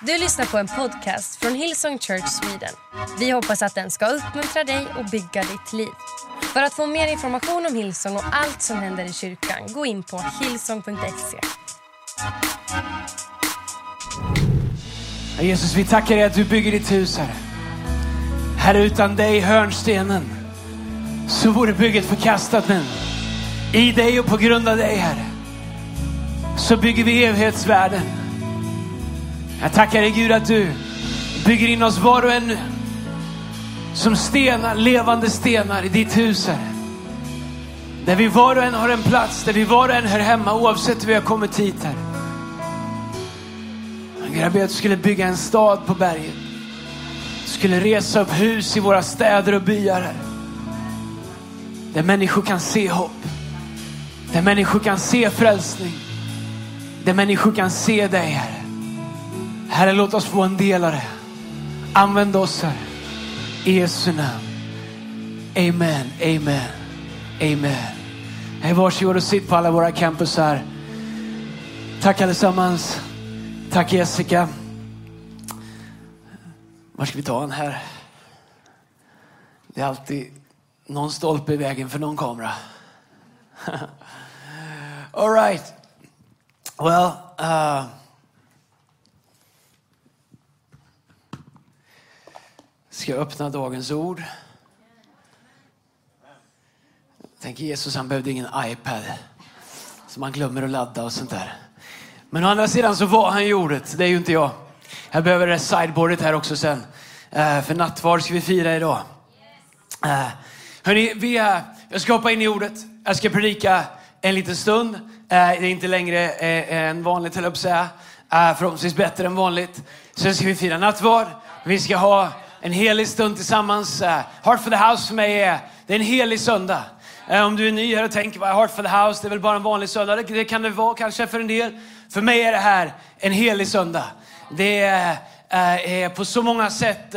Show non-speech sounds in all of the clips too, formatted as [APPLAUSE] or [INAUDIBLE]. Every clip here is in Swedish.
Du lyssnar på en podcast från Hillsong Church Sweden. Vi hoppas att den ska uppmuntra dig och bygga ditt liv. För att få mer information om Hillsong och allt som händer i kyrkan, gå in på hillsong.se. Jesus, vi tackar dig att du bygger ditt hus, Herre. Herre, utan dig, hörnstenen, så vore bygget förkastat. Men i dig och på grund av dig, Herre, så bygger vi evighetsvärden. Jag tackar dig Gud att du bygger in oss var och en nu. Som stenar, levande stenar i ditt hus Herre. Där vi var och en har en plats, där vi var och en hör hemma oavsett hur vi har kommit hit Herre. Jag ber att du skulle bygga en stad på berget. Du skulle resa upp hus i våra städer och byar Herre. Där människor kan se hopp. Där människor kan se frälsning. Där människor kan se dig Herre. Herre, låt oss få en del av det. Använd oss, Herre. I Jesu namn. Amen, amen, amen. Hej, varsågod och sitt på alla våra campus här. Tack allesammans. Tack Jessica. Var ska vi ta en här? Det är alltid någon stolpe i vägen för någon kamera. [LAUGHS] All right. Well, uh, ska jag öppna dagens ord. Tänk Jesus, han behövde ingen iPad. som han glömmer att ladda och sånt där. Men å andra sidan så var han ju ordet, det är ju inte jag. Jag behöver det sideboardet här också sen. Eh, för nattvard ska vi fira idag. Hörrni, hörni, vi, uh, jag ska hoppa in i ordet. Jag ska predika en liten stund. Eh, det är inte längre än vanligt, höll jag på att säga. Förhoppningsvis bättre än vanligt. Sen ska vi fira nattvard. Vi ska ha en helig stund tillsammans. Eh, Heart for the House för mig är, det är en helig söndag. Eh, om du är ny här och tänker, vad är Heart for the House? Det är väl bara en vanlig söndag. Det, det kan det vara kanske för en del. För mig är det här en helig söndag. Det är, eh, är på så många sätt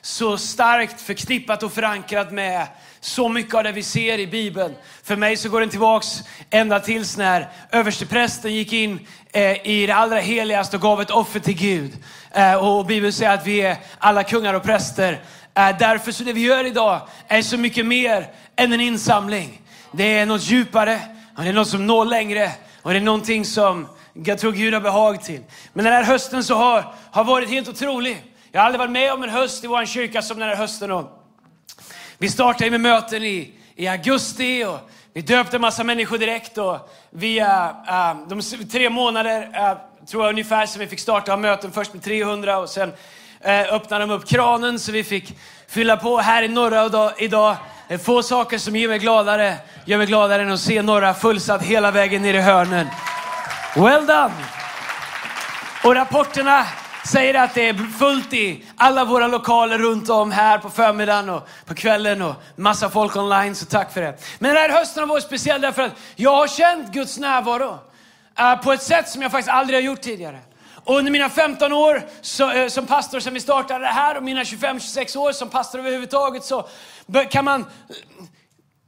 så starkt förknippat och förankrat med så mycket av det vi ser i Bibeln. För mig så går den tillbaks ända tills när översteprästen gick in eh, i det allra heligaste och gav ett offer till Gud. Eh, och Bibeln säger att vi är alla kungar och präster. Eh, därför så det vi gör idag är så mycket mer än en insamling. Det är något djupare, och det är något som når längre och det är någonting som jag tror Gud har behag till. Men den här hösten så har, har varit helt otrolig. Jag har aldrig varit med om en höst i vår kyrka som den här hösten. Och vi startade med möten i, i augusti och vi döpte en massa människor direkt. Och vi, uh, eh, de tre månader uh, tror jag ungefär som vi fick starta ha möten. Först med 300 och sen eh, öppnade de upp kranen så vi fick fylla på här i norra idag. idag. Det är få saker som gör mig gladare, gör mig gladare än att se norra fullsatt hela vägen ner i hörnen. Well done! Och rapporterna säger att det är fullt i alla våra lokaler runt om här på förmiddagen och på kvällen och massa folk online, så tack för det. Men den här hösten har varit speciell därför att jag har känt Guds närvaro uh, på ett sätt som jag faktiskt aldrig har gjort tidigare. Och under mina 15 år så, uh, som pastor sedan vi startade det här och mina 25-26 år som pastor överhuvudtaget så kan man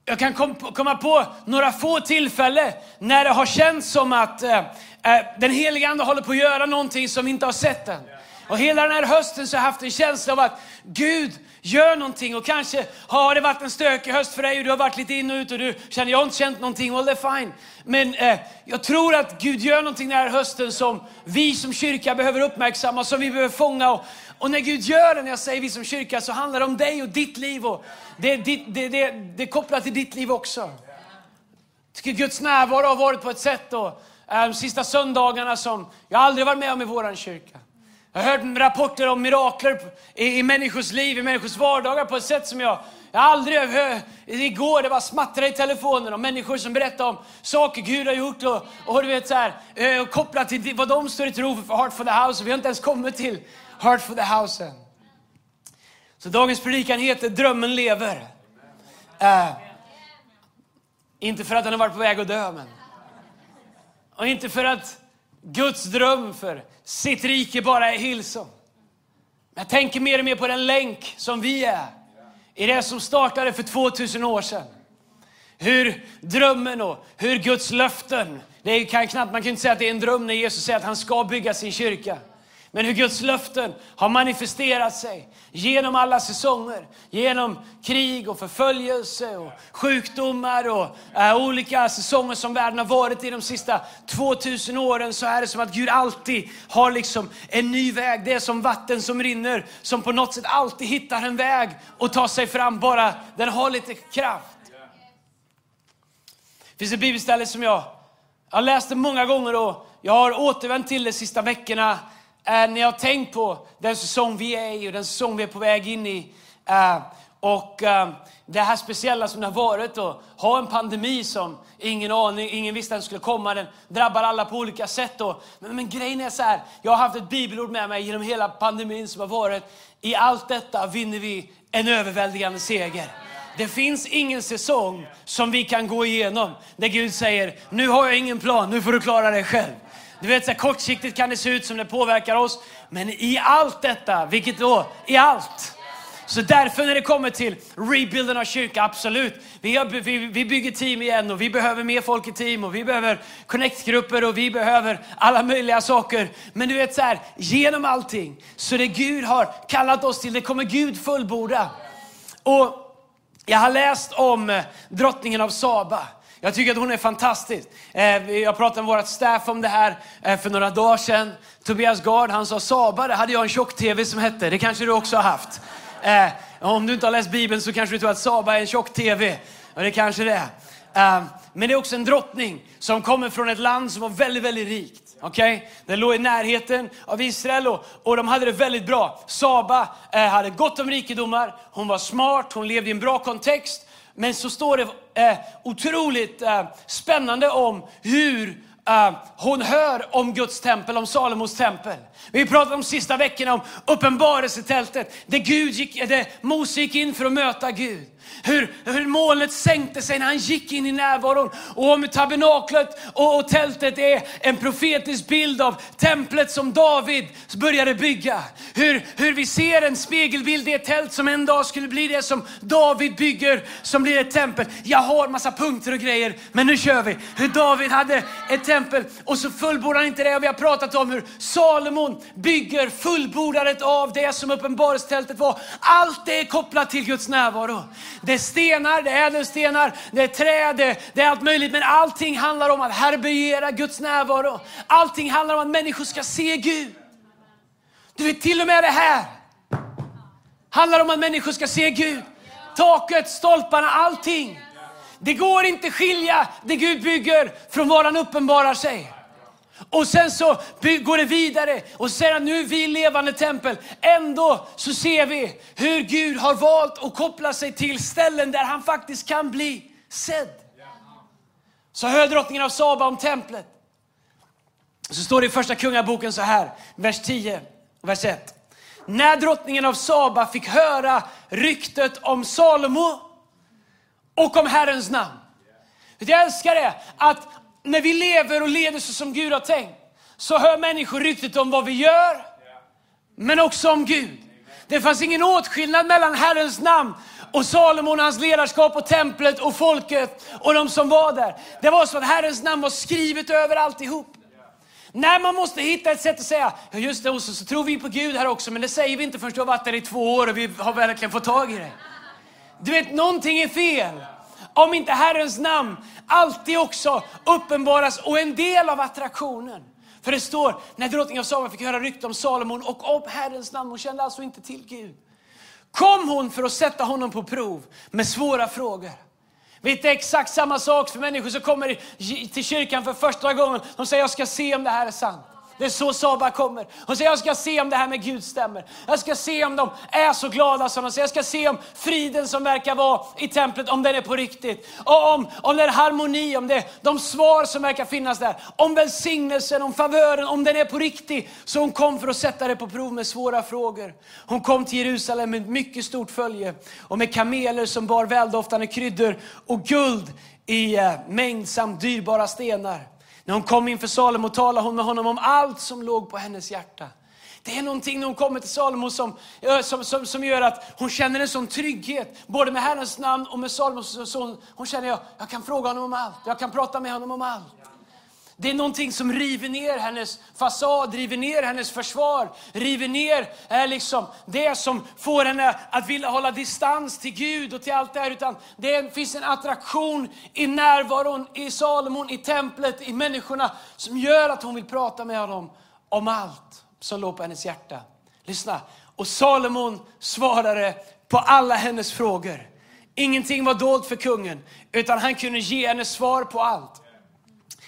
jag kan komma på några få tillfällen när det har känts som att eh, Eh, den heliga Ande håller på att göra någonting som vi inte har sett än. Och hela den här hösten så har jag haft en känsla av att Gud gör någonting och kanske har det varit en stökig höst för dig och du har varit lite in och ut och du känner jag har inte känt någonting. Well, det är fine. Men eh, jag tror att Gud gör någonting den här hösten som vi som kyrka behöver uppmärksamma, som vi behöver fånga. Och, och när Gud gör det, när jag säger vi som kyrka, så handlar det om dig och ditt liv. Och det, det, det, det, det är kopplat till ditt liv också. Jag tycker Guds närvaro har varit på ett sätt Och, de sista söndagarna som jag aldrig varit med om i vår kyrka. Jag har hört rapporter om mirakler i, i människors liv, i människors vardagar på ett sätt som jag, jag aldrig hört. Igår det var smattra i telefonen om människor som berättar om saker Gud har gjort och, och du vet så här, eh, kopplat till vad de står i tro för, för Heart for the House. Vi har inte ens kommit till Heart for the House än. Så dagens predikan heter Drömmen lever. Uh, inte för att den har varit på väg att dö, men. Och inte för att Guds dröm för sitt rike bara är Hillsong. Jag tänker mer och mer på den länk som vi är i det som startade för 2000 år sedan. Hur drömmen och hur Guds löften, det kan knappt, man kan inte säga att det är en dröm när Jesus säger att han ska bygga sin kyrka. Men hur Guds löften har manifesterat sig genom alla säsonger. Genom krig och förföljelse och sjukdomar och äh, olika säsonger som världen har varit i de sista 2000 åren så är det som att Gud alltid har liksom en ny väg. Det är som vatten som rinner som på något sätt alltid hittar en väg och tar sig fram bara den har lite kraft. Det finns ett bibelställe som jag jag har läst det många gånger och jag har återvänt till det de sista veckorna Eh, när jag har tänkt på den säsong vi är i och den säsong vi är på väg in i. Eh, och eh, det här speciella som det har varit och ha en pandemi som ingen aning, ingen visste att den skulle komma. Den drabbar alla på olika sätt. Och, men, men grejen är så här, jag har haft ett bibelord med mig genom hela pandemin som har varit. I allt detta vinner vi en överväldigande seger. Det finns ingen säsong som vi kan gå igenom där Gud säger, nu har jag ingen plan, nu får du klara dig själv. Du vet, så här, kortsiktigt kan det se ut som det påverkar oss, men i allt detta, vilket då? I allt. Så därför när det kommer till rebuilden av kyrka, absolut. Vi, har, vi, vi bygger team igen och vi behöver mer folk i team och vi behöver connectgrupper, och vi behöver alla möjliga saker. Men du vet så här, genom allting, så det Gud har kallat oss till, det kommer Gud fullborda. Och jag har läst om eh, drottningen av Saba. Jag tycker att hon är fantastisk. Eh, jag pratade med vårt staff om det här eh, för några dagar sedan. Tobias Gard, han sa Saba, det hade jag en tjock-tv som hette. Det kanske du också har haft. Eh, om du inte har läst Bibeln så kanske du tror att Saba är en tjock-tv. Och det kanske det är. Men det är också en drottning som kommer från ett land som var väldigt, väldigt rikt. Okay? Den låg i närheten av Israel och, och de hade det väldigt bra. Saba eh, hade gott om rikedomar, hon var smart, hon levde i en bra kontext. Men så står det eh, otroligt eh, spännande om hur eh, hon hör om Guds tempel, om Salomos tempel. Vi pratade de sista veckorna om uppenbarelsetältet, där, Gud gick, eh, där Mose gick in för att möta Gud. Hur, hur molnet sänkte sig när han gick in i närvaron. Och om tabernaklet och, och tältet är en profetisk bild av templet som David började bygga. Hur, hur vi ser en spegelbild i ett tält som en dag skulle bli det som David bygger, som blir ett tempel. Jag har massa punkter och grejer, men nu kör vi. Hur David hade ett tempel och så fullbordade han inte det. Och vi har pratat om hur Salomon bygger fullbordandet av det som uppenbarelsetältet var. Allt det är kopplat till Guds närvaro. Det är stenar, det är ädelstenar, det är träd, det, det är allt möjligt. Men allting handlar om att härbärgera Guds närvaro. Allting handlar om att människor ska se Gud. Du vet, till och med det här handlar om att människor ska se Gud. Taket, stolparna, allting. Det går inte skilja det Gud bygger från var han uppenbarar sig. Och sen så går det vidare och säger att nu är vi levande tempel. Ändå så ser vi hur Gud har valt att koppla sig till ställen där han faktiskt kan bli sedd. Så hör drottningen av Saba om templet. Så står det i första kungaboken så här, vers 10 och vers 1. När drottningen av Saba fick höra ryktet om Salomo och om Herrens namn. Jag älskar det, att när vi lever och leder så som Gud har tänkt, så hör människor ryktet om vad vi gör, men också om Gud. Det fanns ingen åtskillnad mellan Herrens namn och Salomon, hans ledarskap och templet och folket och de som var där. Det var så att Herrens namn var skrivet över alltihop. När man måste hitta ett sätt att säga, ja just det, och så, så tror vi på Gud här också, men det säger vi inte förrän du har varit där i två år och vi har verkligen fått tag i det. Du vet, någonting är fel om inte Herrens namn alltid också uppenbaras och en del av attraktionen. För det står, när drottningen av Saba fick höra rykte om Salomon och om Herrens namn, hon kände alltså inte till Gud. Kom hon för att sätta honom på prov med svåra frågor. Vet du, exakt samma sak för människor som kommer till kyrkan för första gången. De säger, jag ska se om det här är sant. Det är så Saba kommer. Hon säger, jag ska se om det här med Gud stämmer. Jag ska se om de är så glada som de säger. Jag ska se om friden som verkar vara i templet, om den är på riktigt. Och om, om det är harmoni, om det är de svar som verkar finnas där. Om välsignelsen, om favören, om den är på riktigt. Så hon kom för att sätta det på prov med svåra frågor. Hon kom till Jerusalem med ett mycket stort följe och med kameler som bar väldoftande kryddor och guld i eh, mängd samt dyrbara stenar. När hon kom inför Salomo talade hon med honom om allt som låg på hennes hjärta. Det är någonting när hon kommer till Salomo som, som, som, som gör att hon känner en sån trygghet, både med Herrens namn och med Salomo. Så hon, hon känner, jag, jag kan fråga honom om allt, jag kan prata med honom om allt. Det är någonting som river ner hennes fasad, river ner hennes försvar, river ner eh, liksom det som får henne att vilja hålla distans till Gud och till allt det här. Utan det finns en attraktion i närvaron i Salomon, i templet, i människorna som gör att hon vill prata med honom om allt som låg på hennes hjärta. Lyssna. Och Salomon svarade på alla hennes frågor. Ingenting var dolt för kungen, utan han kunde ge henne svar på allt.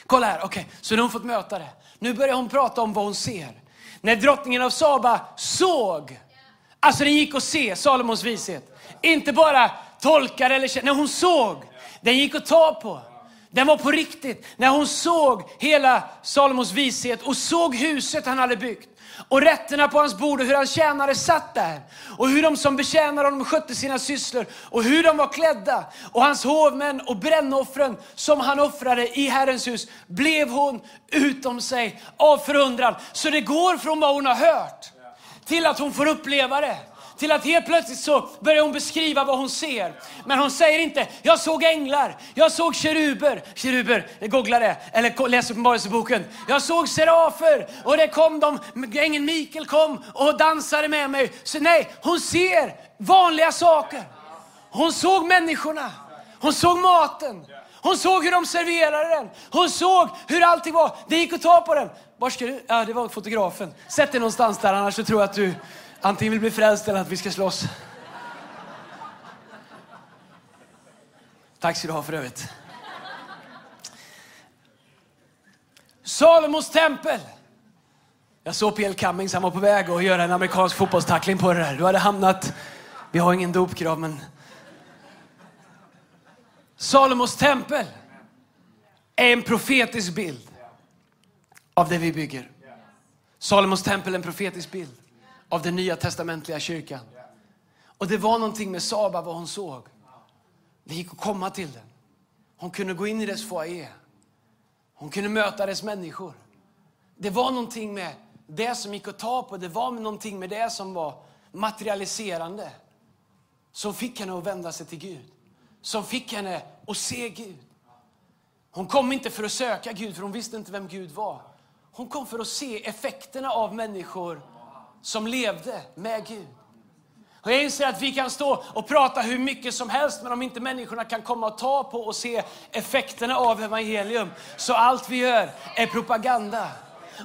Kolla här, okej, okay. så nu har hon fått möta det. Nu börjar hon prata om vad hon ser. När drottningen av Saba såg, alltså den gick att se, Salomos vishet. Inte bara tolkade eller när hon såg. Den gick att ta på. Den var på riktigt. När hon såg hela Salomos vishet och såg huset han hade byggt och rätterna på hans bord och hur hans tjänare satt där. Och hur de som betjänade honom skötte sina sysslor och hur de var klädda. Och hans hovmän och brännoffren som han offrade i Herrens hus blev hon utom sig av förundran. Så det går från vad hon har hört till att hon får uppleva det till att helt plötsligt så börjar hon beskriva vad hon ser. Men hon säger inte, jag såg änglar, jag såg keruber, keruber, googla det, eller läs Uppenbarelseboken. Jag såg serafer och det kom de, ängeln Mikael kom och dansade med mig. Så nej, hon ser vanliga saker. Hon såg människorna, hon såg maten. Hon såg hur de serverade den. Hon såg hur allting var. Det gick att ta på den. Var ska du? Ja, det var fotografen. Sätt dig någonstans där, annars så tror jag att du Antingen vill bli frälst eller att vi ska slåss. Tack ska du ha för övrigt. Salomos tempel. Jag såg P.L. Cummings, han var på väg att göra en amerikansk fotbollstackling på det där. Du hade hamnat, vi har ingen dopgrav men. Salomos tempel är en profetisk bild av det vi bygger. Salomos tempel är en profetisk bild av den nya testamentliga kyrkan. Och det var någonting med Saba, vad hon såg. Det gick att komma till den. Hon kunde gå in i dess foyer. Hon kunde möta dess människor. Det var någonting med det som gick att ta på. Det var någonting med det som var materialiserande. Som fick henne att vända sig till Gud. Som fick henne att se Gud. Hon kom inte för att söka Gud, för hon visste inte vem Gud var. Hon kom för att se effekterna av människor som levde med Gud. Och jag inser att vi kan stå och prata hur mycket som helst, men om inte människorna kan komma och ta på och se effekterna av evangelium, så allt vi gör är propaganda.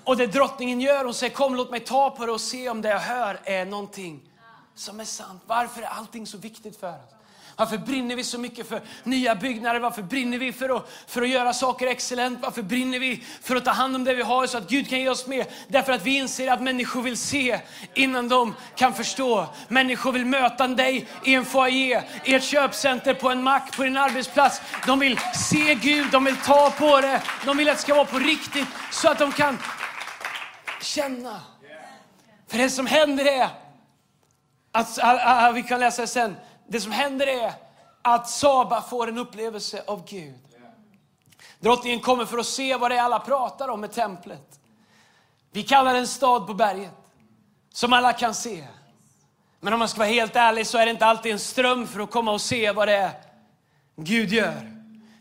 Och det drottningen gör, hon säger kom låt mig ta på det och se om det jag hör är någonting som är sant. Varför är allting så viktigt för oss? Varför brinner vi så mycket för nya byggnader? Varför brinner vi för att, för att göra saker excellent? Varför brinner vi för att ta hand om det vi har så att Gud kan ge oss mer? Därför att vi inser att människor vill se innan de kan förstå. Människor vill möta dig i en foyer, i ett köpcenter, på en mack, på din arbetsplats. De vill se Gud, de vill ta på det. De vill att det ska vara på riktigt så att de kan känna. För det som händer är att, att vi kan läsa det sen, det som händer är att Saba får en upplevelse av Gud. Drottningen kommer för att se vad det är alla pratar om med templet. Vi kallar det en stad på berget, som alla kan se. Men om man ska vara helt ärlig så är det inte alltid en ström för att komma och se vad det är Gud gör.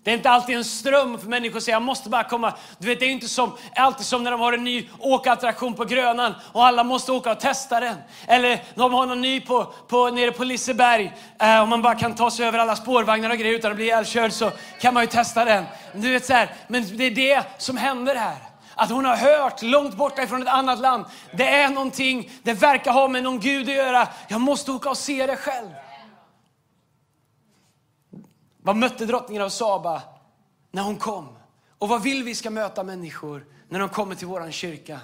Det är inte alltid en ström för människor att säga jag måste bara komma. Du vet, det är inte som, alltid som när de har en ny åkattraktion på Grönan och alla måste åka och testa den. Eller de har någon ny på, på, nere på Liseberg eh, och man bara kan ta sig över alla spårvagnar och grejer utan att bli ihjälkörd så kan man ju testa den. Du vet, så här, men det är det som händer här. Att hon har hört långt borta ifrån ett annat land. Det är någonting, det verkar ha med någon Gud att göra. Jag måste åka och se det själv. Vad mötte drottningen av Saba när hon kom? Och vad vill vi ska möta människor när de kommer till vår kyrka?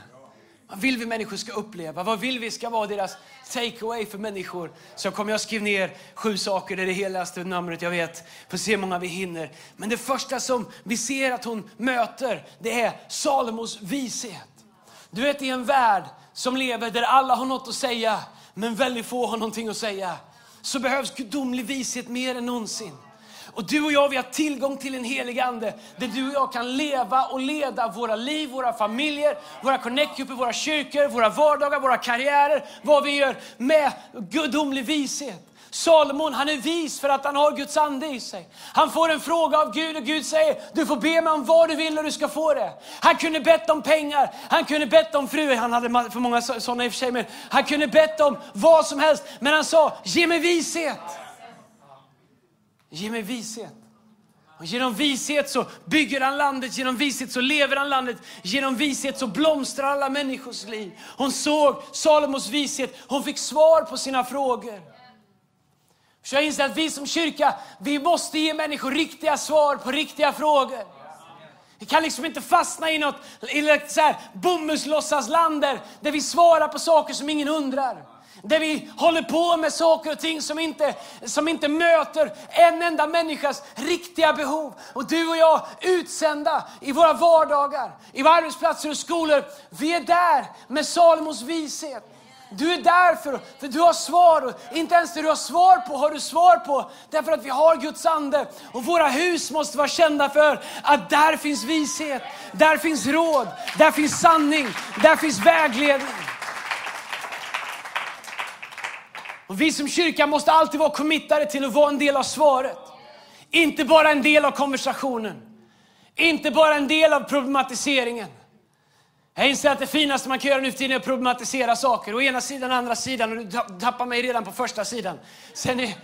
Vad vill vi människor ska uppleva? Vad vill vi ska vara deras takeaway för människor? Så kommer jag skriva ner sju saker, det är det heligaste numret jag vet. Får se hur många vi hinner. Men det första som vi ser att hon möter, det är Salomos vishet. Du vet i en värld som lever där alla har något att säga, men väldigt få har någonting att säga. Så behövs gudomlig vishet mer än någonsin. Och du och jag, vi har tillgång till en helig ande där du och jag kan leva och leda våra liv, våra familjer, våra connect våra kyrkor, våra vardagar, våra karriärer, vad vi gör med gudomlig vishet. Salomon han är vis för att han har Guds ande i sig. Han får en fråga av Gud och Gud säger du får be mig om vad du vill och du ska få det. Han kunde bett om pengar, han kunde bett om fru, han hade för många sådana i och för sig, men han kunde bett om vad som helst. Men han sa, ge mig vishet. Ge mig vishet. Och genom vishet så bygger han landet, genom vishet så lever han landet, genom vishet så blomstrar alla människors liv. Hon såg Salomos vishet, hon fick svar på sina frågor. Så jag inser att vi som kyrka, vi måste ge människor riktiga svar på riktiga frågor. Vi kan liksom inte fastna i något i så här bomullslåtsasland där vi svarar på saker som ingen undrar. Där vi håller på med saker och ting som inte, som inte möter en enda människas riktiga behov. Och du och jag utsända i våra vardagar, i våra arbetsplatser och skolor. Vi är där med Salomos vishet. Du är där för, för du har svar. Inte ens det du har svar på har du svar på. Därför att vi har Guds ande. Och våra hus måste vara kända för att där finns vishet. Där finns råd. Där finns sanning. Där finns vägledning. Och vi som kyrka måste alltid vara committade till att vara en del av svaret. Inte bara en del av konversationen. Inte bara en del av problematiseringen. Jag inser att det finaste man kan göra nu för tiden är att problematisera saker. Å ena sidan, andra sidan. Och du tappar mig redan på första sidan. Sen är...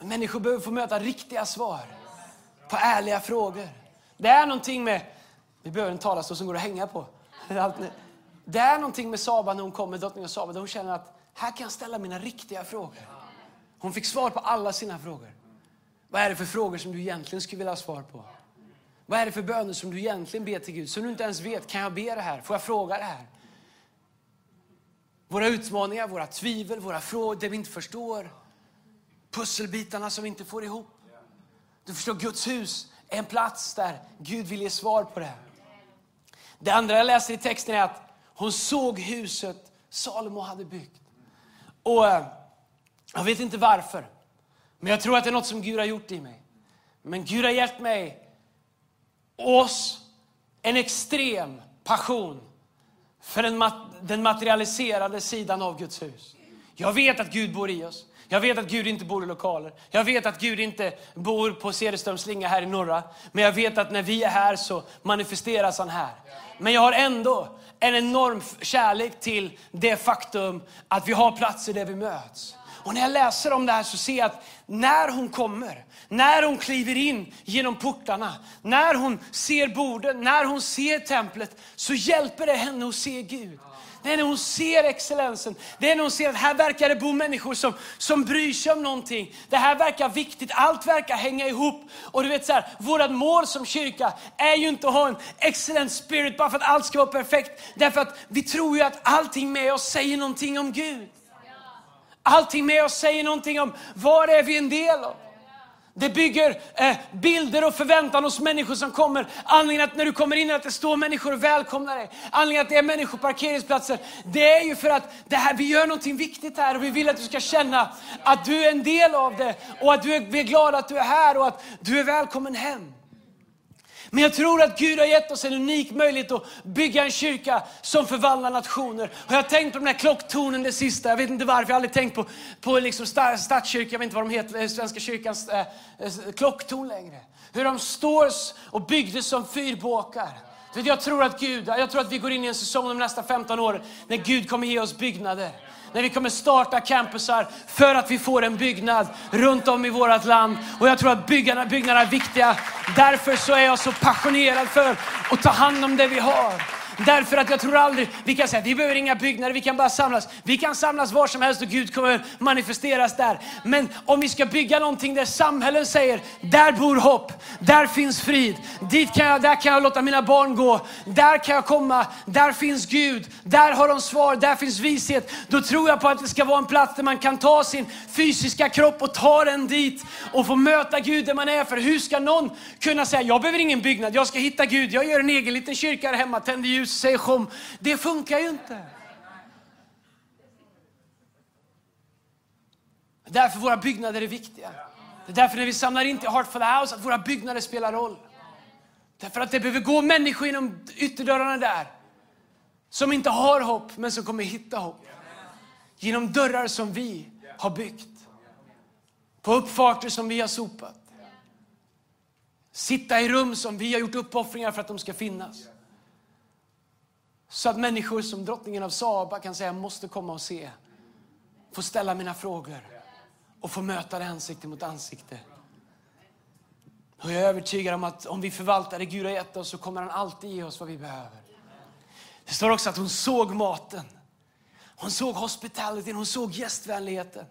Människor behöver få möta riktiga svar på ärliga frågor. Det är någonting med... Vi behöver en talarstol som går att hänga på. Det är någonting med Saba när hon kommer, drottningen Saba, där hon känner att här kan jag ställa mina riktiga frågor. Hon fick svar på alla sina frågor. Vad är det för frågor som du egentligen skulle vilja ha svar på? Vad är det för böner som du egentligen ber till Gud, som du inte ens vet? Kan jag be det här? Får jag fråga det här? Våra utmaningar, våra tvivel, våra frågor, det vi inte förstår. Pusselbitarna som vi inte får ihop. Du förstår, Guds hus är en plats där Gud vill ge svar på det. Det andra jag läser i texten är att hon såg huset Salomo hade byggt. Och eh, jag vet inte varför, men jag tror att det är något som Gud har gjort i mig. Men Gud har gett mig oss en extrem passion för den, den materialiserade sidan av Guds hus. Jag vet att Gud bor i oss. Jag vet att Gud inte bor i lokaler. Jag vet att Gud inte bor på Cederströmslinga här i norra. Men jag vet att när vi är här så manifesteras han här. Men jag har ändå en enorm kärlek till det faktum att vi har platser där vi möts. Och när jag läser om det här så ser jag att när hon kommer, när hon kliver in genom portarna, när hon ser borden, när hon ser templet, så hjälper det henne att se Gud. Det är när hon ser excellensen. Det är när hon ser att här verkar det bo människor som, som bryr sig om någonting. Det här verkar viktigt. Allt verkar hänga ihop. Och du vet så här, vårt mål som kyrka är ju inte att ha en excellent spirit bara för att allt ska vara perfekt. Därför att vi tror ju att allting med oss säger någonting om Gud. Allting med oss säger någonting om vad är vi en del av. Det bygger eh, bilder och förväntan hos människor som kommer. Anledningen att när du kommer in att det står människor och välkomnar dig. Anledningen att det är människor på parkeringsplatser. Det är ju för att det här, vi gör någonting viktigt här och vi vill att du ska känna att du är en del av det. Och att du är, vi är glada att du är här och att du är välkommen hem. Men jag tror att Gud har gett oss en unik möjlighet att bygga en kyrka som förvandlar nationer. Och jag har tänkt på den här klocktonen det sista. Jag vet inte varför. Jag har aldrig tänkt på, på liksom stadskyrkan, jag vet inte vad de heter, eh, Svenska kyrkans eh, eh klockton längre. Hur de står och byggdes som fyrbåkar. Jag tror att Gud, jag tror att vi går in i en säsong de nästa 15 åren när Gud kommer ge oss byggnader när vi kommer starta campusar för att vi får en byggnad runt om i vårt land. Och jag tror att byggarna, byggnaderna är viktiga. Därför så är jag så passionerad för att ta hand om det vi har. Därför att jag tror aldrig, vi kan säga vi behöver inga byggnader, vi kan bara samlas. Vi kan samlas var som helst och Gud kommer manifesteras där. Men om vi ska bygga någonting där samhällen säger, där bor hopp, där finns frid, dit kan jag, där kan jag låta mina barn gå, där kan jag komma, där finns Gud, där har de svar, där finns vishet. Då tror jag på att det ska vara en plats där man kan ta sin fysiska kropp och ta den dit och få möta Gud där man är. För hur ska någon kunna säga, jag behöver ingen byggnad, jag ska hitta Gud, jag gör en egen liten kyrka här hemma, tänder ljus ljus, säger kom. Det funkar ju inte. Det är Därför våra byggnader är viktiga. Det är därför när vi samlar in till Heart for the House att våra byggnader spelar roll. Därför att det behöver gå människor genom ytterdörrarna där som inte har hopp men som kommer hitta hopp. Genom dörrar som vi har byggt. På uppfarter som vi har sopat. Sitta i rum som vi har gjort uppoffringar för att de ska finnas. Så att människor som drottningen av Saba kan säga, måste komma och se. Få ställa mina frågor och få möta det ansikte mot ansikte. Och jag är övertygad om att om vi förvaltar det Gud har gett oss så kommer han alltid ge oss vad vi behöver. Det står också att hon såg maten. Hon såg hospitaliteten, hon såg gästvänligheten.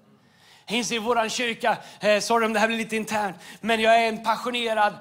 Jag inser i vår kyrka, eh, sorry om det här blir lite internt, men jag är en passionerad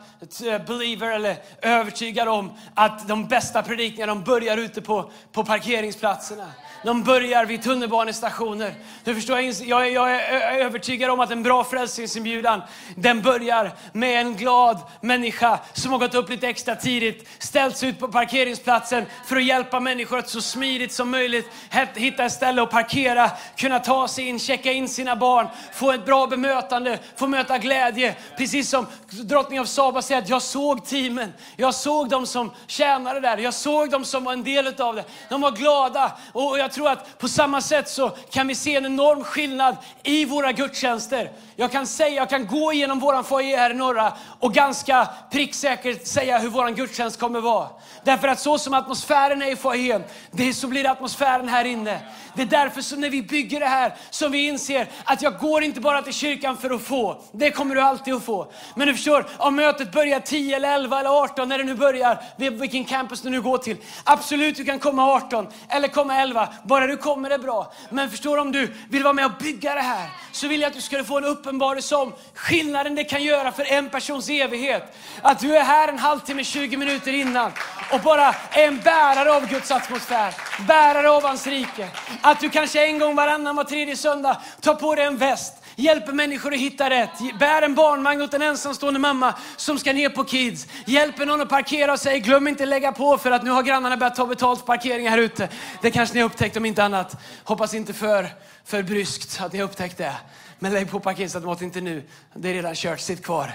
eh, believer eller övertygad om att de bästa predikningarna de börjar ute på, på parkeringsplatserna. De börjar vid tunnelbanestationer. Du förstår, jag, jag är övertygad om att en bra frälsningsinbjudan, den börjar med en glad människa som har gått upp lite extra tidigt, ställt sig ut på parkeringsplatsen för att hjälpa människor att så smidigt som möjligt hitta ett ställe att parkera, kunna ta sig in, checka in sina barn, få ett bra bemötande, få möta glädje. Precis som drottning av Saba säger att jag såg teamen, jag såg dem som tjänade där, jag såg dem som var en del av det. De var glada och jag tror att på samma sätt så kan vi se en enorm skillnad i våra gudstjänster. Jag kan säga, jag kan gå igenom våran foyer här i norra och ganska pricksäkert säga hur våran gudstjänst kommer vara. Därför att så som atmosfären är i foajén, det så blir det atmosfären här inne. Det är därför som när vi bygger det här som vi inser att jag går inte bara till kyrkan för att få. Det kommer du alltid att få. Men du förstår, om mötet börjar 10 eller 11 eller 18 när det nu börjar, vilken campus du nu går till. Absolut, du kan komma 18 eller komma 11. Bara du kommer är bra. Men förstår om du vill vara med och bygga det här så vill jag att du ska få en uppenbarelse om skillnaden det kan göra för en persons evighet. Att du är här en halvtimme, 20 minuter innan och bara är en bärare av Guds atmosfär. Bärare av hans rike. Att du kanske en gång varannan, var tredje söndag tar på dig en häst, hjälper människor att hitta rätt, bär en barnvagn åt en ensamstående mamma som ska ner på Kids, hjälper någon att parkera och säger glöm inte lägga på för att nu har grannarna börjat ta betalt för parkering här ute. Det kanske ni har upptäckt om inte annat. Hoppas inte för, för bryskt att ni har upptäckt det. Men lägg på parkeringsautomaten inte nu, det är redan kört, sitt kvar.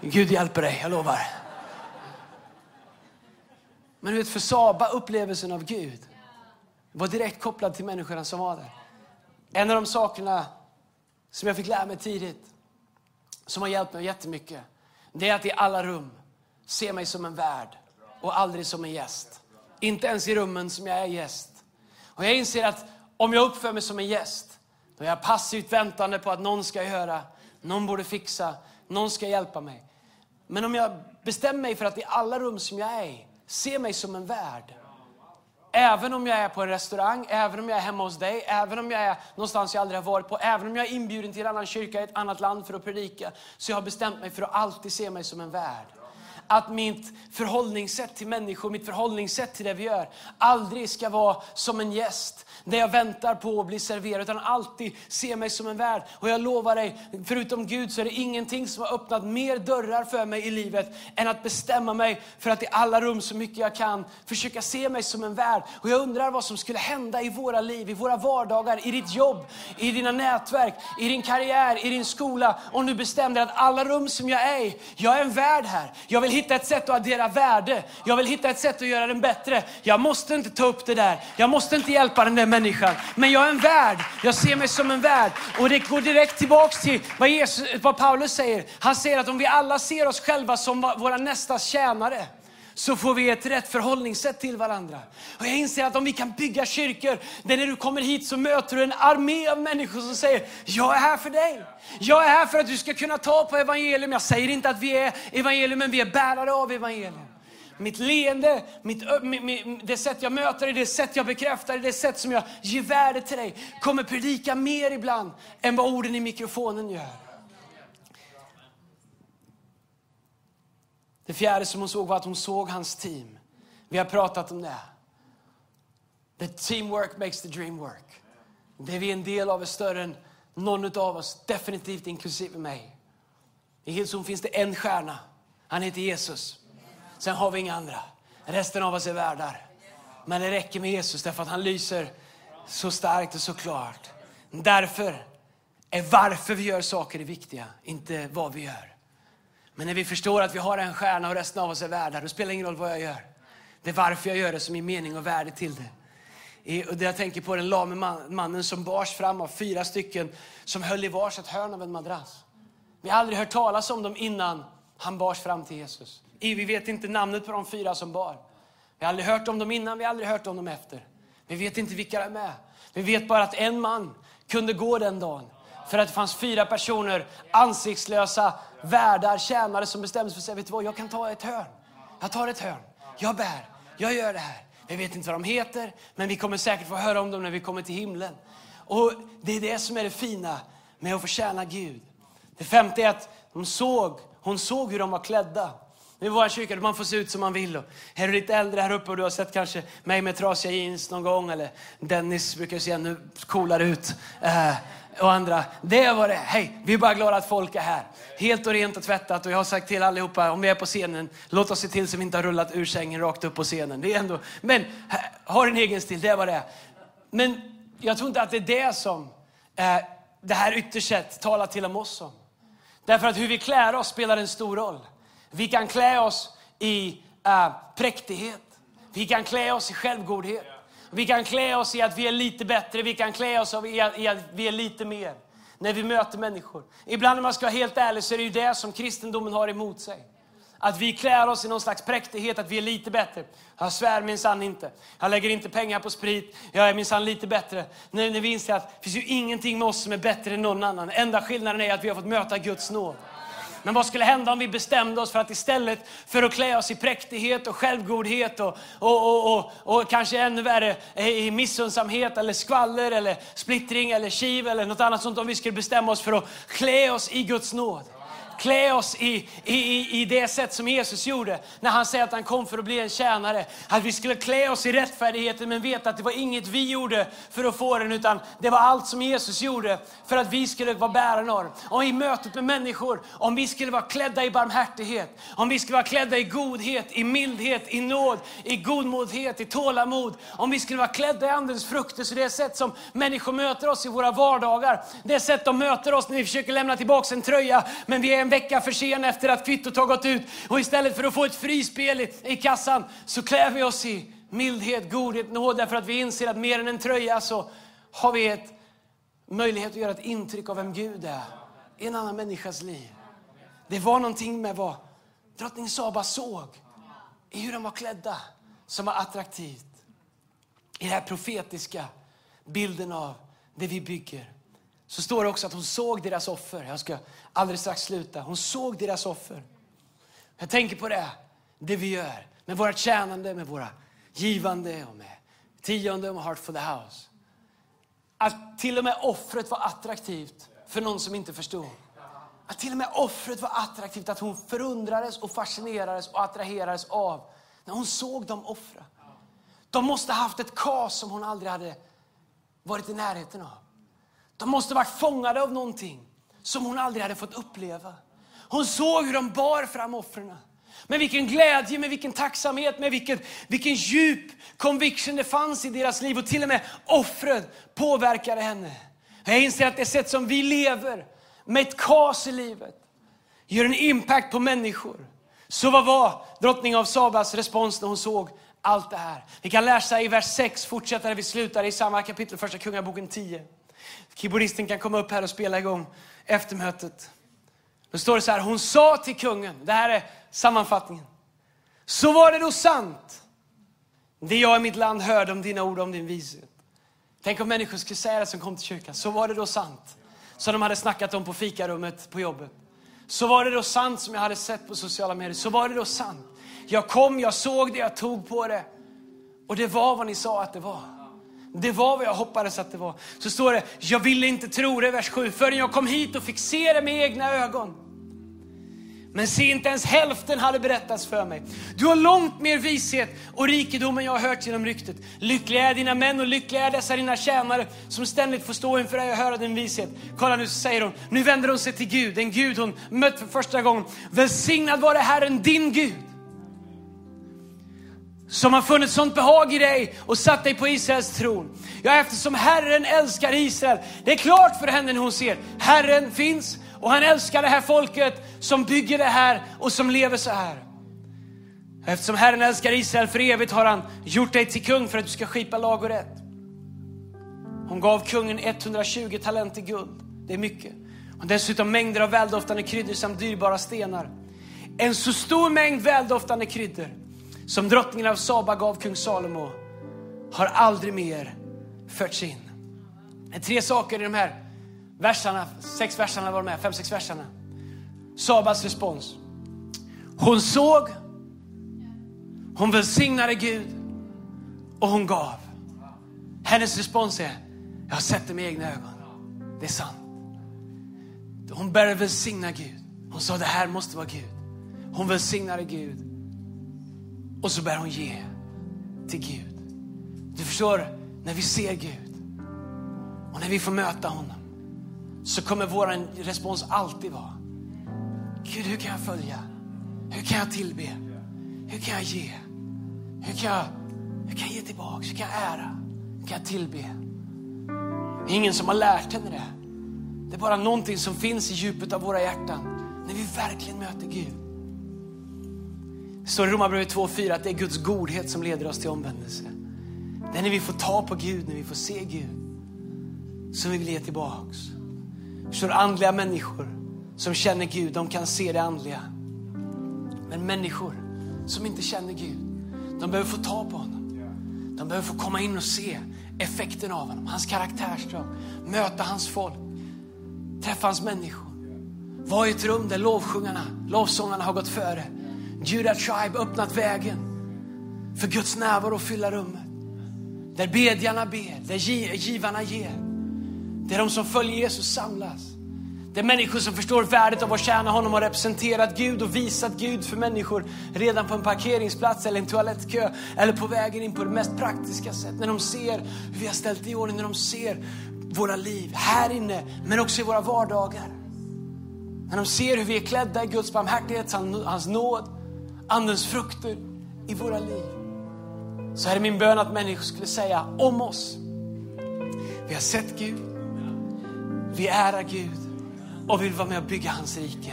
Gud hjälper dig, jag lovar. Men du vet, för Saba, upplevelsen av Gud var direkt kopplad till människorna som var där. En av de sakerna som jag fick lära mig tidigt, som har hjälpt mig jättemycket, det är att i alla rum se mig som en värd och aldrig som en gäst. Inte ens i rummen som jag är gäst. Och jag inser att om jag uppför mig som en gäst, då är jag passivt väntande på att någon ska göra, någon borde fixa, någon ska hjälpa mig. Men om jag bestämmer mig för att i alla rum som jag är i, se mig som en värd, Även om jag är på en restaurang, även om jag är hemma hos dig, även om jag är någonstans jag aldrig har varit på, även om jag är inbjuden till en annan kyrka i ett annat land för att predika, så jag har bestämt mig för att alltid se mig som en värd. Att mitt förhållningssätt till människor, mitt förhållningssätt till det vi gör, aldrig ska vara som en gäst där jag väntar på att bli serverad, utan alltid se mig som en värd. Och jag lovar dig, förutom Gud så är det ingenting som har öppnat mer dörrar för mig i livet än att bestämma mig för att i alla rum så mycket jag kan försöka se mig som en värd. Och jag undrar vad som skulle hända i våra liv, i våra vardagar, i ditt jobb, i dina nätverk, i din karriär, i din skola. Om du bestämde att alla rum som jag är i, jag är en värd här. Jag vill hitta ett sätt att addera värde. Jag vill hitta ett sätt att göra den bättre. Jag måste inte ta upp det där. Jag måste inte hjälpa den där människan. Men jag är en värd. Jag ser mig som en värd. Och det går direkt tillbaks till vad, Jesus, vad Paulus säger. Han säger att om vi alla ser oss själva som våra nästas tjänare så får vi ett rätt förhållningssätt till varandra. Och jag inser att om vi kan bygga kyrkor där när du kommer hit så möter du en armé av människor som säger, jag är här för dig. Jag är här för att du ska kunna ta på evangelium. Jag säger inte att vi är evangelium, men vi är bärare av evangelium. Mitt leende, mitt, det sätt jag möter dig, det sätt jag bekräftar dig, det sätt som jag ger värde till dig kommer predika mer ibland än vad orden i mikrofonen gör. Det fjärde som hon såg var att hon såg hans team. Vi har pratat om det. The teamwork makes the dream work. Det vi är en del av är större än någon av oss, definitivt inklusive mig. I Hillsong finns det en stjärna. Han heter Jesus. Sen har vi inga andra. Resten av oss är värdar. Men det räcker med Jesus därför att han lyser så starkt och så klart. Därför är varför vi gör saker det viktiga, inte vad vi gör. Men när vi förstår att vi har en stjärna och resten av oss är värda, då spelar det ingen roll vad jag gör. Det är varför jag gör det som är mening och värde till det. Och jag tänker på den lame mannen som bars fram av fyra stycken som höll i varsitt hörn av en madrass. Vi har aldrig hört talas om dem innan han bars fram till Jesus. Vi vet inte namnet på de fyra som bar. Vi har aldrig hört om dem innan, vi har aldrig hört om dem efter. Vi vet inte vilka de är. Vi vet bara att en man kunde gå den dagen. För att det fanns fyra personer, ansiktslösa värdar, tjänare som bestämmer sig för att säga, vet du vad, jag kan ta ett hörn. Jag tar ett hörn. Jag bär. Jag gör det här. Vi vet inte vad de heter, men vi kommer säkert få höra om dem när vi kommer till himlen. Och Det är det som är det fina med att få tjäna Gud. Det femte är att de såg, hon såg hur de var klädda. I vår kyrka där man får se ut som man vill. Och är du lite äldre här uppe och du har sett kanske mig med trasiga jeans någon gång eller Dennis brukar se ännu coolare ut. Eh, och andra. Det är vad det är. Hej, vi är bara glada att folk är här. Helt och rent och tvättat. Och jag har sagt till allihopa, om vi är på scenen, låt oss se till så vi inte har rullat ur sängen rakt upp på scenen. Det är ändå, men ha en egen stil, det är vad det är. Men jag tror inte att det är det som eh, det här ytterst sett talar till om oss om. Därför att hur vi klär oss spelar en stor roll. Vi kan klä oss i eh, präktighet. Vi kan klä oss i självgodhet. Vi kan klä oss i att vi är lite bättre, vi kan klä oss i att, i att vi är lite mer. När vi möter människor. Ibland om man ska vara helt ärlig så är det ju det som kristendomen har emot sig. Att vi klär oss i någon slags präktighet, att vi är lite bättre. Jag svär minsann inte. Jag lägger inte pengar på sprit. Jag är minsann lite bättre. När, när vi inser att det finns ju ingenting med oss som är bättre än någon annan. Enda skillnaden är att vi har fått möta Guds nåd. Men vad skulle hända om vi bestämde oss för att istället för att klä oss i präktighet och självgodhet och, och, och, och, och kanske ännu värre i missunnsamhet eller skvaller eller splittring eller kiv eller något annat sånt. Om vi skulle bestämma oss för att klä oss i Guds nåd klä oss i, i, i det sätt som Jesus gjorde när han säger att han kom för att bli en tjänare. Att vi skulle klä oss i rättfärdigheten men veta att det var inget vi gjorde för att få den utan det var allt som Jesus gjorde för att vi skulle vara bärarna av Och i mötet med människor, om vi skulle vara klädda i barmhärtighet, om vi skulle vara klädda i godhet, i mildhet, i nåd, i godmodighet, i tålamod. Om vi skulle vara klädda i Andens frukter, så det sätt som människor möter oss i våra vardagar, det sätt de möter oss när vi försöker lämna tillbaka en tröja men vi är en vecka för sen efter att kvittot har gått ut. Och istället för att få ett frispel i, i kassan så klär vi oss i mildhet, godhet, nåd. Därför att vi inser att mer än en tröja så har vi ett möjlighet att göra ett intryck av vem Gud är i en annan människas liv. Det var någonting med vad drottning Saba såg i hur de var klädda som var attraktivt. I den här profetiska bilden av det vi bygger så står det också att hon såg deras offer. Jag ska alldeles strax sluta. Hon såg deras offer. Jag tänker på det, det vi gör med våra tjänande, med våra givande och med tionde och Heart for the House. Att till och med offret var attraktivt för någon som inte förstod. Att till och med offret var attraktivt, att hon förundrades och fascinerades och attraherades av när hon såg dem offra. De måste ha haft ett kas som hon aldrig hade varit i närheten av. De måste varit fångade av någonting som hon aldrig hade fått uppleva. Hon såg hur de bar fram offren. Med vilken glädje, med vilken tacksamhet, med vilken, vilken djup conviction det fanns i deras liv. Och till och med offren påverkade henne. Jag inser att det sätt som vi lever, med ett kas i livet, gör en impact på människor. Så vad var drottning av Sabas respons när hon såg allt det här? Vi kan läsa i vers 6, fortsätta där vi slutar i samma kapitel, första Kungaboken 10. Keyboardisten kan komma upp här och spela igång eftermötet. Då står det så här, hon sa till kungen, det här är sammanfattningen. Så var det då sant, det jag i mitt land hörde om dina ord och om din vishet. Tänk om människor skulle säga det som kom till kyrkan. Så var det då sant, som de hade snackat om på fikarummet på jobbet. Så var det då sant som jag hade sett på sociala medier. Så var det då sant. Jag kom, jag såg det, jag tog på det. Och det var vad ni sa att det var. Det var vad jag hoppades att det var. Så står det, jag ville inte tro det, vers 7, förrän jag kom hit och fick se det med egna ögon. Men se, inte ens hälften hade berättats för mig. Du har långt mer vishet och rikedom än jag har hört genom ryktet. Lyckliga är dina män och lyckliga är dessa dina tjänare som ständigt får stå inför dig och höra din vishet. Kolla nu, säger hon. Nu vänder hon sig till Gud, den Gud hon mött för första gången. Välsignad vare Herren, din Gud som har funnit sånt behag i dig och satt dig på Israels tron. Ja, eftersom Herren älskar Israel, det är klart för henne när hon ser, Herren finns och han älskar det här folket som bygger det här och som lever så här. Eftersom Herren älskar Israel för evigt har han gjort dig till kung för att du ska skipa lag och rätt. Hon gav kungen 120 talenter guld. Det är mycket. Och dessutom mängder av väldoftande kryddor samt dyrbara stenar. En så stor mängd väldoftande kryddor som drottningen av Saba gav kung Salomo har aldrig mer förts in. Det är tre saker i de här verserna, sex verserna var med, fem, sex verserna. Sabas respons. Hon såg, hon välsignade Gud och hon gav. Hennes respons är, jag har sett det med egna ögon. Det är sant. Hon började välsigna Gud. Hon sa det här måste vara Gud. Hon välsignade Gud. Och så börjar hon ge till Gud. Du förstår, när vi ser Gud och när vi får möta honom så kommer vår respons alltid vara Gud, hur kan jag följa? Hur kan jag tillbe? Hur kan jag ge? Hur kan jag, hur kan jag ge tillbaka? Hur kan jag ära? Hur kan jag tillbe? Det är ingen som har lärt henne det. Det är bara någonting som finns i djupet av våra hjärtan när vi verkligen möter Gud. Det står i Romarbrevet 2.4 att det är Guds godhet som leder oss till omvändelse. Det är när vi får ta på Gud, när vi får se Gud, som vi vill ge tillbaks. Förstår andliga människor som känner Gud, de kan se det andliga. Men människor som inte känner Gud, de behöver få ta på honom. De behöver få komma in och se effekten av honom, hans karaktärsdrag, möta hans folk, träffa hans människor. Var i ett rum där lovsjungarna, lovsångarna har gått före. Judah Tribe öppnat vägen för Guds närvaro att fylla rummet. Där bedjarna ber, där givarna ger. Där de som följer Jesus samlas. Det är människor som förstår värdet av att tjäna honom och representerat Gud och visat Gud för människor redan på en parkeringsplats eller en toalettkö eller på vägen in på det mest praktiska sätt. När de ser hur vi har ställt i ordning, när de ser våra liv här inne men också i våra vardagar. När de ser hur vi är klädda i Guds barmhärtighet, hans nåd, andens frukter i våra liv. Så här är min bön att människor skulle säga om oss. Vi har sett Gud, vi ärar Gud och vill vara med och bygga hans rike.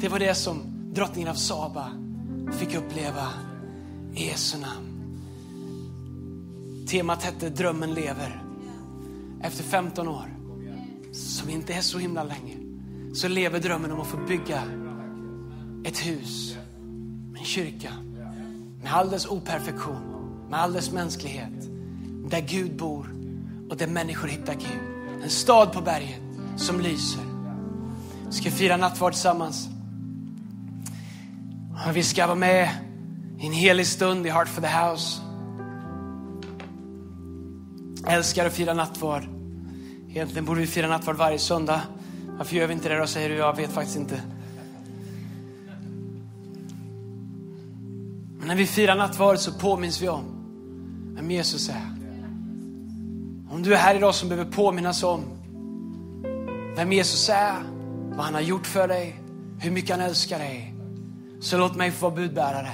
Det var det som drottningen av Saba fick uppleva i Jesu namn. Temat hette Drömmen lever. Efter 15 år, som inte är så himla länge, så lever drömmen om att få bygga ett hus, en kyrka med all dess operfektion, med all dess mänsklighet, där Gud bor och där människor hittar Gud. En stad på berget som lyser. Vi ska fira nattvard tillsammans. Vi ska vara med i en helig stund i Heart for the House. Jag älskar att fira nattvard. Egentligen borde vi fira nattvard varje söndag. Varför gör vi inte det då, säger du? Jag vet faktiskt inte. När vi firar nattvard så påminns vi om vem Jesus är. Om du är här idag som behöver påminnas om vem Jesus är, vad han har gjort för dig, hur mycket han älskar dig. Så låt mig få vara budbärare.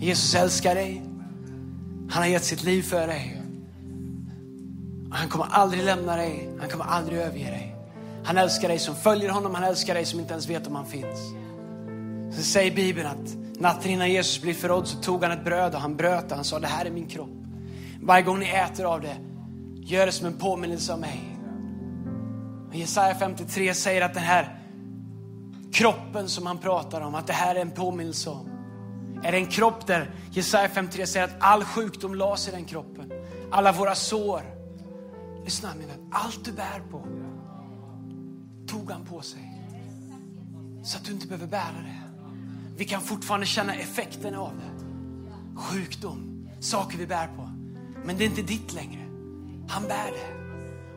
Jesus älskar dig. Han har gett sitt liv för dig. Han kommer aldrig lämna dig, han kommer aldrig överge dig. Han älskar dig som följer honom, han älskar dig som inte ens vet om han finns. Så säger Bibeln att natten innan Jesus blev förrådd så tog han ett bröd och han bröt det. Han sa det här är min kropp. Varje gång ni äter av det, gör det som en påminnelse om mig. Jesaja 53 säger att den här kroppen som han pratar om, att det här är en påminnelse om. Är det en kropp där Jesaja 53 säger att all sjukdom lades i den kroppen. Alla våra sår. Lyssna min vän, allt du bär på tog han på sig. Så att du inte behöver bära det. Vi kan fortfarande känna effekten av det. Sjukdom, saker vi bär på. Men det är inte ditt längre. Han bär det.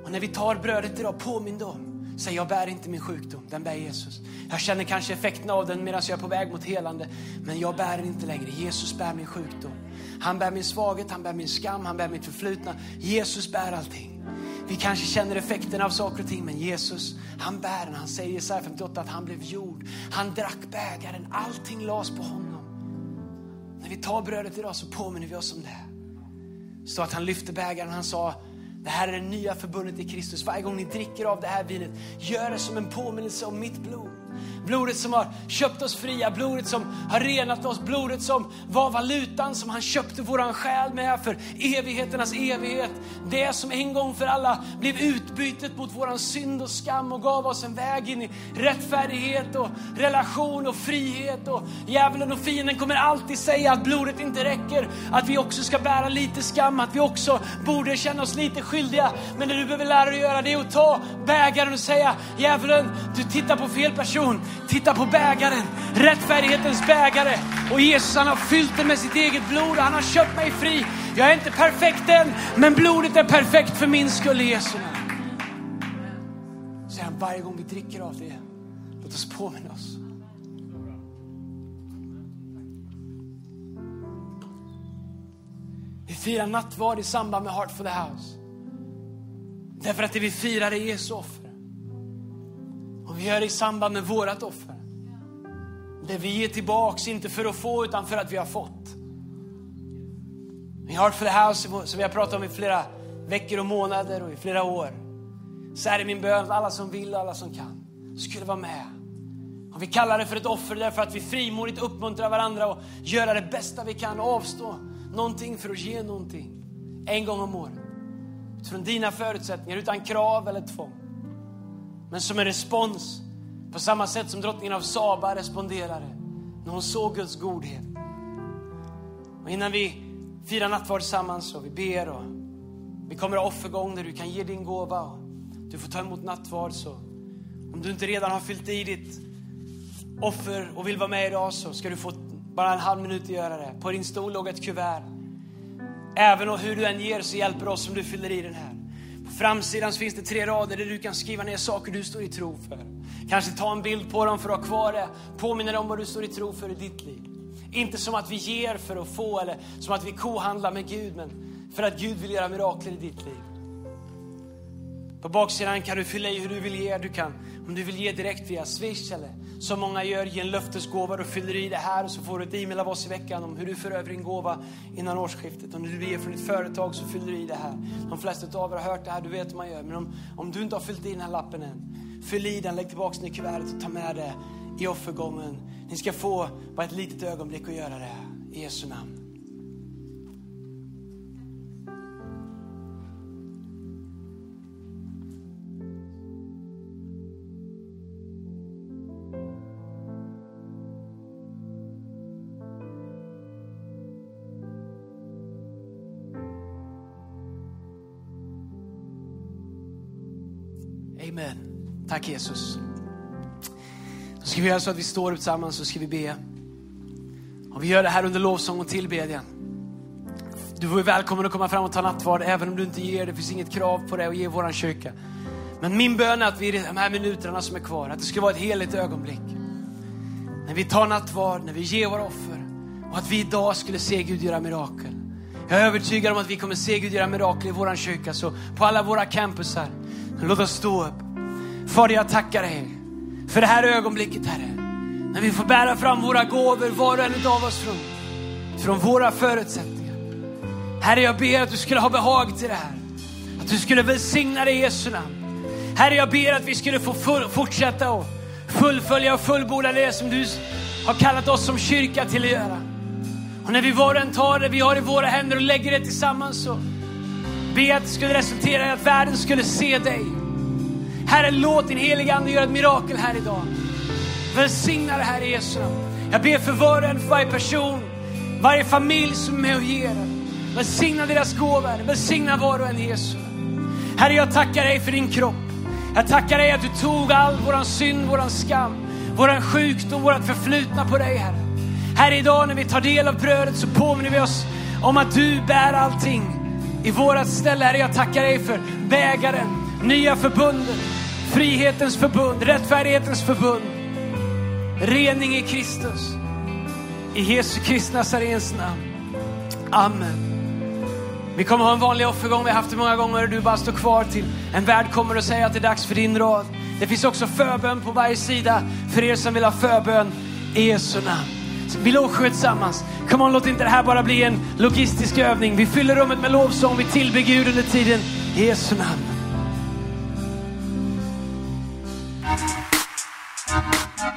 Och när vi tar brödet idag, påminn dem. Säg, jag bär inte min sjukdom, den bär Jesus. Jag känner kanske effekten av den medan jag är på väg mot helande. Men jag bär den inte längre. Jesus bär min sjukdom. Han bär min svaghet, han bär min skam, han bär mitt förflutna. Jesus bär allting. Vi kanske känner effekten av saker och ting, men Jesus, han bär den. Han säger i Jesaja 58 att han blev jord. Han drack bägaren, allting lades på honom. När vi tar brödet idag så påminner vi oss om det. Det står att han lyfte bägaren och han sa det här är det nya förbundet i Kristus. Varje gång ni dricker av det här vinet, gör det som en påminnelse om mitt blod. Blodet som har köpt oss fria, blodet som har renat oss, blodet som var valutan som han köpte våran själ med för evigheternas evighet. Det som en gång för alla blev utbytet mot våran synd och skam och gav oss en väg in i rättfärdighet och relation och frihet. Och djävulen och fienden kommer alltid säga att blodet inte räcker, att vi också ska bära lite skam, att vi också borde känna oss lite skyldiga. Men det du behöver lära dig göra det är att ta bägaren och säga djävulen, du tittar på fel person. Titta på bägaren, rättfärdighetens bägare. Och Jesus han har fyllt den med sitt eget blod och han har köpt mig fri. Jag är inte perfekt än, men blodet är perfekt för min skull i Jesu namn. Säger han varje gång vi dricker av det, låt oss påminna oss. Vi firar nattvard i samband med Heart for the House. Därför att det vi firar är Jesu offer. Och vi gör det i samband med vårat offer. Det vi ger tillbaks, inte för att få utan för att vi har fått. I Heart for the House, som vi har pratat om i flera veckor och månader och i flera år. Så är det min bön att alla som vill och alla som kan skulle vara med. Och vi kallar det för ett offer därför att vi frimodigt uppmuntrar varandra och göra det bästa vi kan och avstå någonting för att ge någonting. En gång om året. Utifrån dina förutsättningar, utan krav eller tvång men som en respons på samma sätt som drottningen av Saba responderade när hon såg Guds godhet. Och innan vi firar nattvard tillsammans och vi ber och vi kommer ha offergång där du kan ge din gåva och du får ta emot nattvard så om du inte redan har fyllt i ditt offer och vill vara med idag så ska du få bara en halv minut att göra det. På din stol låg ett kuvert. Även och hur du än ger så hjälper oss om du fyller i den här. Framsidan så finns det tre rader där du kan skriva ner saker du står i tro för. Kanske ta en bild på dem för att ha kvar det. Påminna dig om vad du står i tro för i ditt liv. Inte som att vi ger för att få eller som att vi kohandlar med Gud, men för att Gud vill göra mirakler i ditt liv. På baksidan kan du fylla i hur du vill ge. Du kan, om du vill ge direkt via Swish eller som många gör, ge en löftesgåva. Du fyller i det här och så får du ett e-mail av oss i veckan om hur du för över din gåva innan årsskiftet. Om du ger från ditt företag så fyller du i det här. De flesta av er har hört det här, du vet hur man gör. Men om, om du inte har fyllt i den här lappen än, fyll i den, lägg tillbaka den i kuvertet och ta med det i offergången. Ni ska få bara ett litet ögonblick att göra det i Jesu namn. Amen. Tack Jesus. Då ska vi göra så att vi står upp tillsammans och ska vi be. Och vi gör det här under lovsång och tillbedjan. Du är välkommen att komma fram och ta nattvard även om du inte ger. Det finns inget krav på det att ge våran kyrka. Men min bön är att vi i de här minuterna som är kvar, att det ska vara ett heligt ögonblick. När vi tar nattvard, när vi ger våra offer och att vi idag skulle se Gud göra mirakel. Jag är övertygad om att vi kommer se Gud göra mirakel i våran kyrka, så på alla våra campusar. Låt oss stå upp. Fader, jag tackar dig för det här ögonblicket, Herre. När vi får bära fram våra gåvor, var och en av oss från, från våra förutsättningar. Herre, jag ber att du skulle ha behag till det här. Att du skulle välsigna det i Jesu namn. Herre, jag ber att vi skulle få full, fortsätta och fullfölja och fullborda det som du har kallat oss som kyrka till att göra. Och när vi var och en tar det vi har i våra händer och lägger det tillsammans så be att det skulle resultera i att världen skulle se dig. Herre, låt din heliga Ande göra ett mirakel här idag. Välsigna det här i Jesu namn. Jag ber för var och en, för varje person, varje familj som är med och ger. Välsigna deras gåvor, välsigna var och en i Jesu. Herre, jag tackar dig för din kropp. Jag tackar dig att du tog all våran synd, våran skam, våran sjukdom, vårat förflutna på dig, Herre. Herre, idag när vi tar del av brödet så påminner vi oss om att du bär allting i vårat ställe. Herre, jag tackar dig för bägaren, nya förbundet, frihetens förbund, rättfärdighetens förbund, rening i Kristus. I Jesu Kristi Nazarens namn. Amen. Vi kommer ha en vanlig offergång, vi har haft det många gånger. och Du bara står kvar till en värd kommer och säger att det är dags för din rad. Det finns också förbön på varje sida för er som vill ha förbön i Jesu namn. Vi lovsjunger tillsammans. Come on, låt inte det här bara bli en logistisk övning. Vi fyller rummet med lovsång, vi tillber Gud under tiden. I Jesu namn.